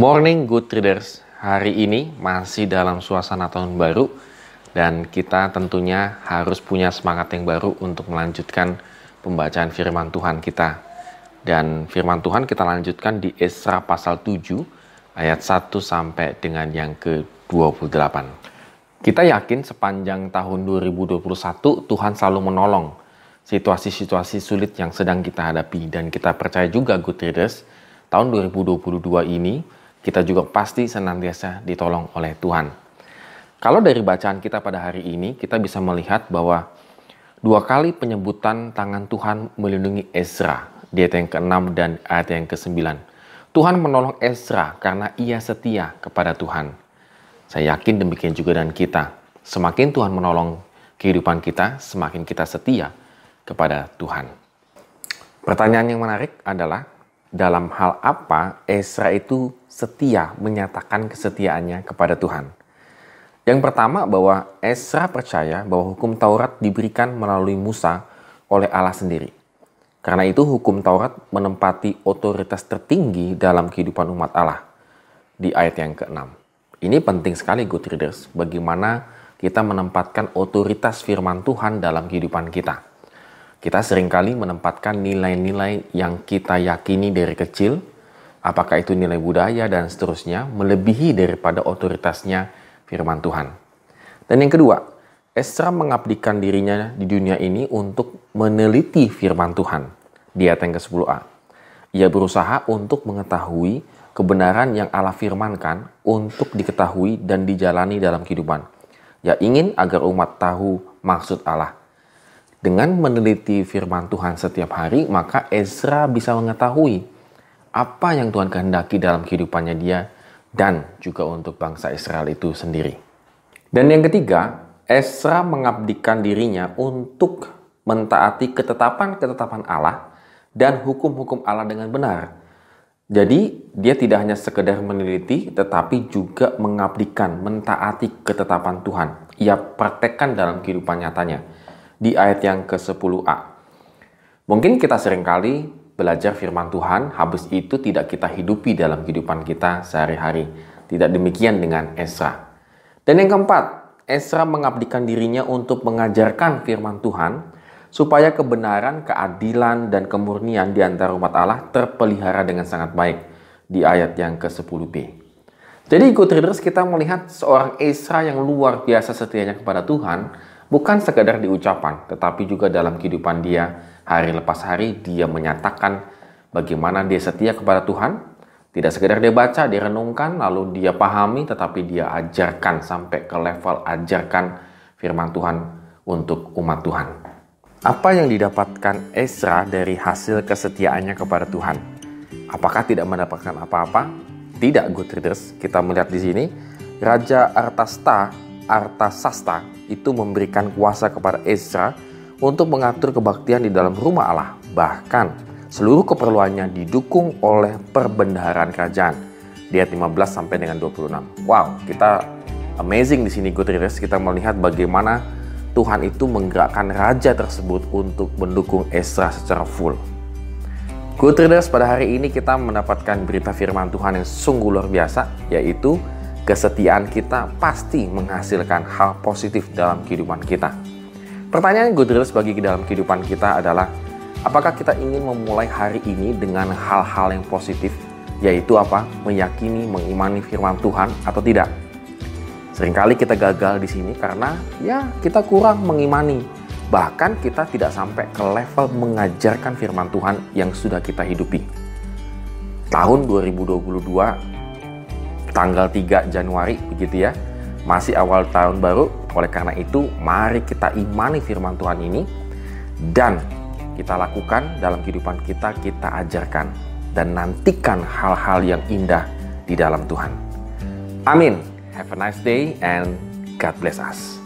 Morning Good Traders, hari ini masih dalam suasana tahun baru dan kita tentunya harus punya semangat yang baru untuk melanjutkan pembacaan firman Tuhan kita. Dan firman Tuhan kita lanjutkan di Esra pasal 7 ayat 1 sampai dengan yang ke-28. Kita yakin sepanjang tahun 2021 Tuhan selalu menolong situasi-situasi sulit yang sedang kita hadapi dan kita percaya juga Good Traders tahun 2022 ini kita juga pasti senantiasa ditolong oleh Tuhan. Kalau dari bacaan kita pada hari ini, kita bisa melihat bahwa dua kali penyebutan tangan Tuhan melindungi Ezra di ayat yang ke-6 dan ayat yang ke-9. Tuhan menolong Ezra karena ia setia kepada Tuhan. Saya yakin demikian juga dengan kita. Semakin Tuhan menolong kehidupan kita, semakin kita setia kepada Tuhan. Pertanyaan yang menarik adalah, dalam hal apa Ezra itu setia menyatakan kesetiaannya kepada Tuhan? Yang pertama bahwa Esra percaya bahwa hukum Taurat diberikan melalui Musa oleh Allah sendiri. Karena itu hukum Taurat menempati otoritas tertinggi dalam kehidupan umat Allah di ayat yang ke-6. Ini penting sekali good readers, bagaimana kita menempatkan otoritas firman Tuhan dalam kehidupan kita. Kita sering kali menempatkan nilai-nilai yang kita yakini dari kecil, apakah itu nilai budaya dan seterusnya, melebihi daripada otoritasnya firman Tuhan. Dan yang kedua, Esra mengabdikan dirinya di dunia ini untuk meneliti firman Tuhan di ayat yang ke-10a. Ia berusaha untuk mengetahui kebenaran yang Allah firmankan untuk diketahui dan dijalani dalam kehidupan. Ya ingin agar umat tahu maksud Allah. Dengan meneliti firman Tuhan setiap hari, maka Ezra bisa mengetahui apa yang Tuhan kehendaki dalam kehidupannya dia dan juga untuk bangsa Israel itu sendiri. Dan yang ketiga, Esra mengabdikan dirinya untuk mentaati ketetapan-ketetapan Allah dan hukum-hukum Allah dengan benar. Jadi, dia tidak hanya sekedar meneliti, tetapi juga mengabdikan, mentaati ketetapan Tuhan. Ia praktekkan dalam kehidupan nyatanya. Di ayat yang ke-10a. Mungkin kita sering kali belajar firman Tuhan, habis itu tidak kita hidupi dalam kehidupan kita sehari-hari. Tidak demikian dengan Esra. Dan yang keempat, Esra mengabdikan dirinya untuk mengajarkan firman Tuhan supaya kebenaran, keadilan, dan kemurnian di antara umat Allah terpelihara dengan sangat baik di ayat yang ke-10b. Jadi ikut readers kita melihat seorang Esra yang luar biasa setianya kepada Tuhan bukan sekadar di ucapan, tetapi juga dalam kehidupan dia hari lepas hari dia menyatakan bagaimana dia setia kepada Tuhan. Tidak sekedar dia baca, dia renungkan, lalu dia pahami, tetapi dia ajarkan sampai ke level ajarkan firman Tuhan untuk umat Tuhan. Apa yang didapatkan Ezra dari hasil kesetiaannya kepada Tuhan? Apakah tidak mendapatkan apa-apa? Tidak, good readers. Kita melihat di sini, Raja Artasta, Artasasta itu memberikan kuasa kepada Ezra untuk mengatur kebaktian di dalam rumah Allah. Bahkan seluruh keperluannya didukung oleh perbendaharaan kerajaan. Di ayat 15 sampai dengan 26. Wow, kita amazing di sini good. Kita melihat bagaimana Tuhan itu menggerakkan raja tersebut untuk mendukung Esra secara full. Good pada hari ini kita mendapatkan berita firman Tuhan yang sungguh luar biasa, yaitu kesetiaan kita pasti menghasilkan hal positif dalam kehidupan kita. Pertanyaan good readers bagi dalam kehidupan kita adalah, apakah kita ingin memulai hari ini dengan hal-hal yang positif, yaitu apa? Meyakini, mengimani firman Tuhan atau tidak? Seringkali kita gagal di sini karena ya kita kurang mengimani. Bahkan kita tidak sampai ke level mengajarkan firman Tuhan yang sudah kita hidupi. Tahun 2022 tanggal 3 Januari begitu ya. Masih awal tahun baru, oleh karena itu, mari kita imani firman Tuhan ini dan kita lakukan dalam kehidupan kita, kita ajarkan dan nantikan hal-hal yang indah di dalam Tuhan. Amin. Have a nice day and God bless us.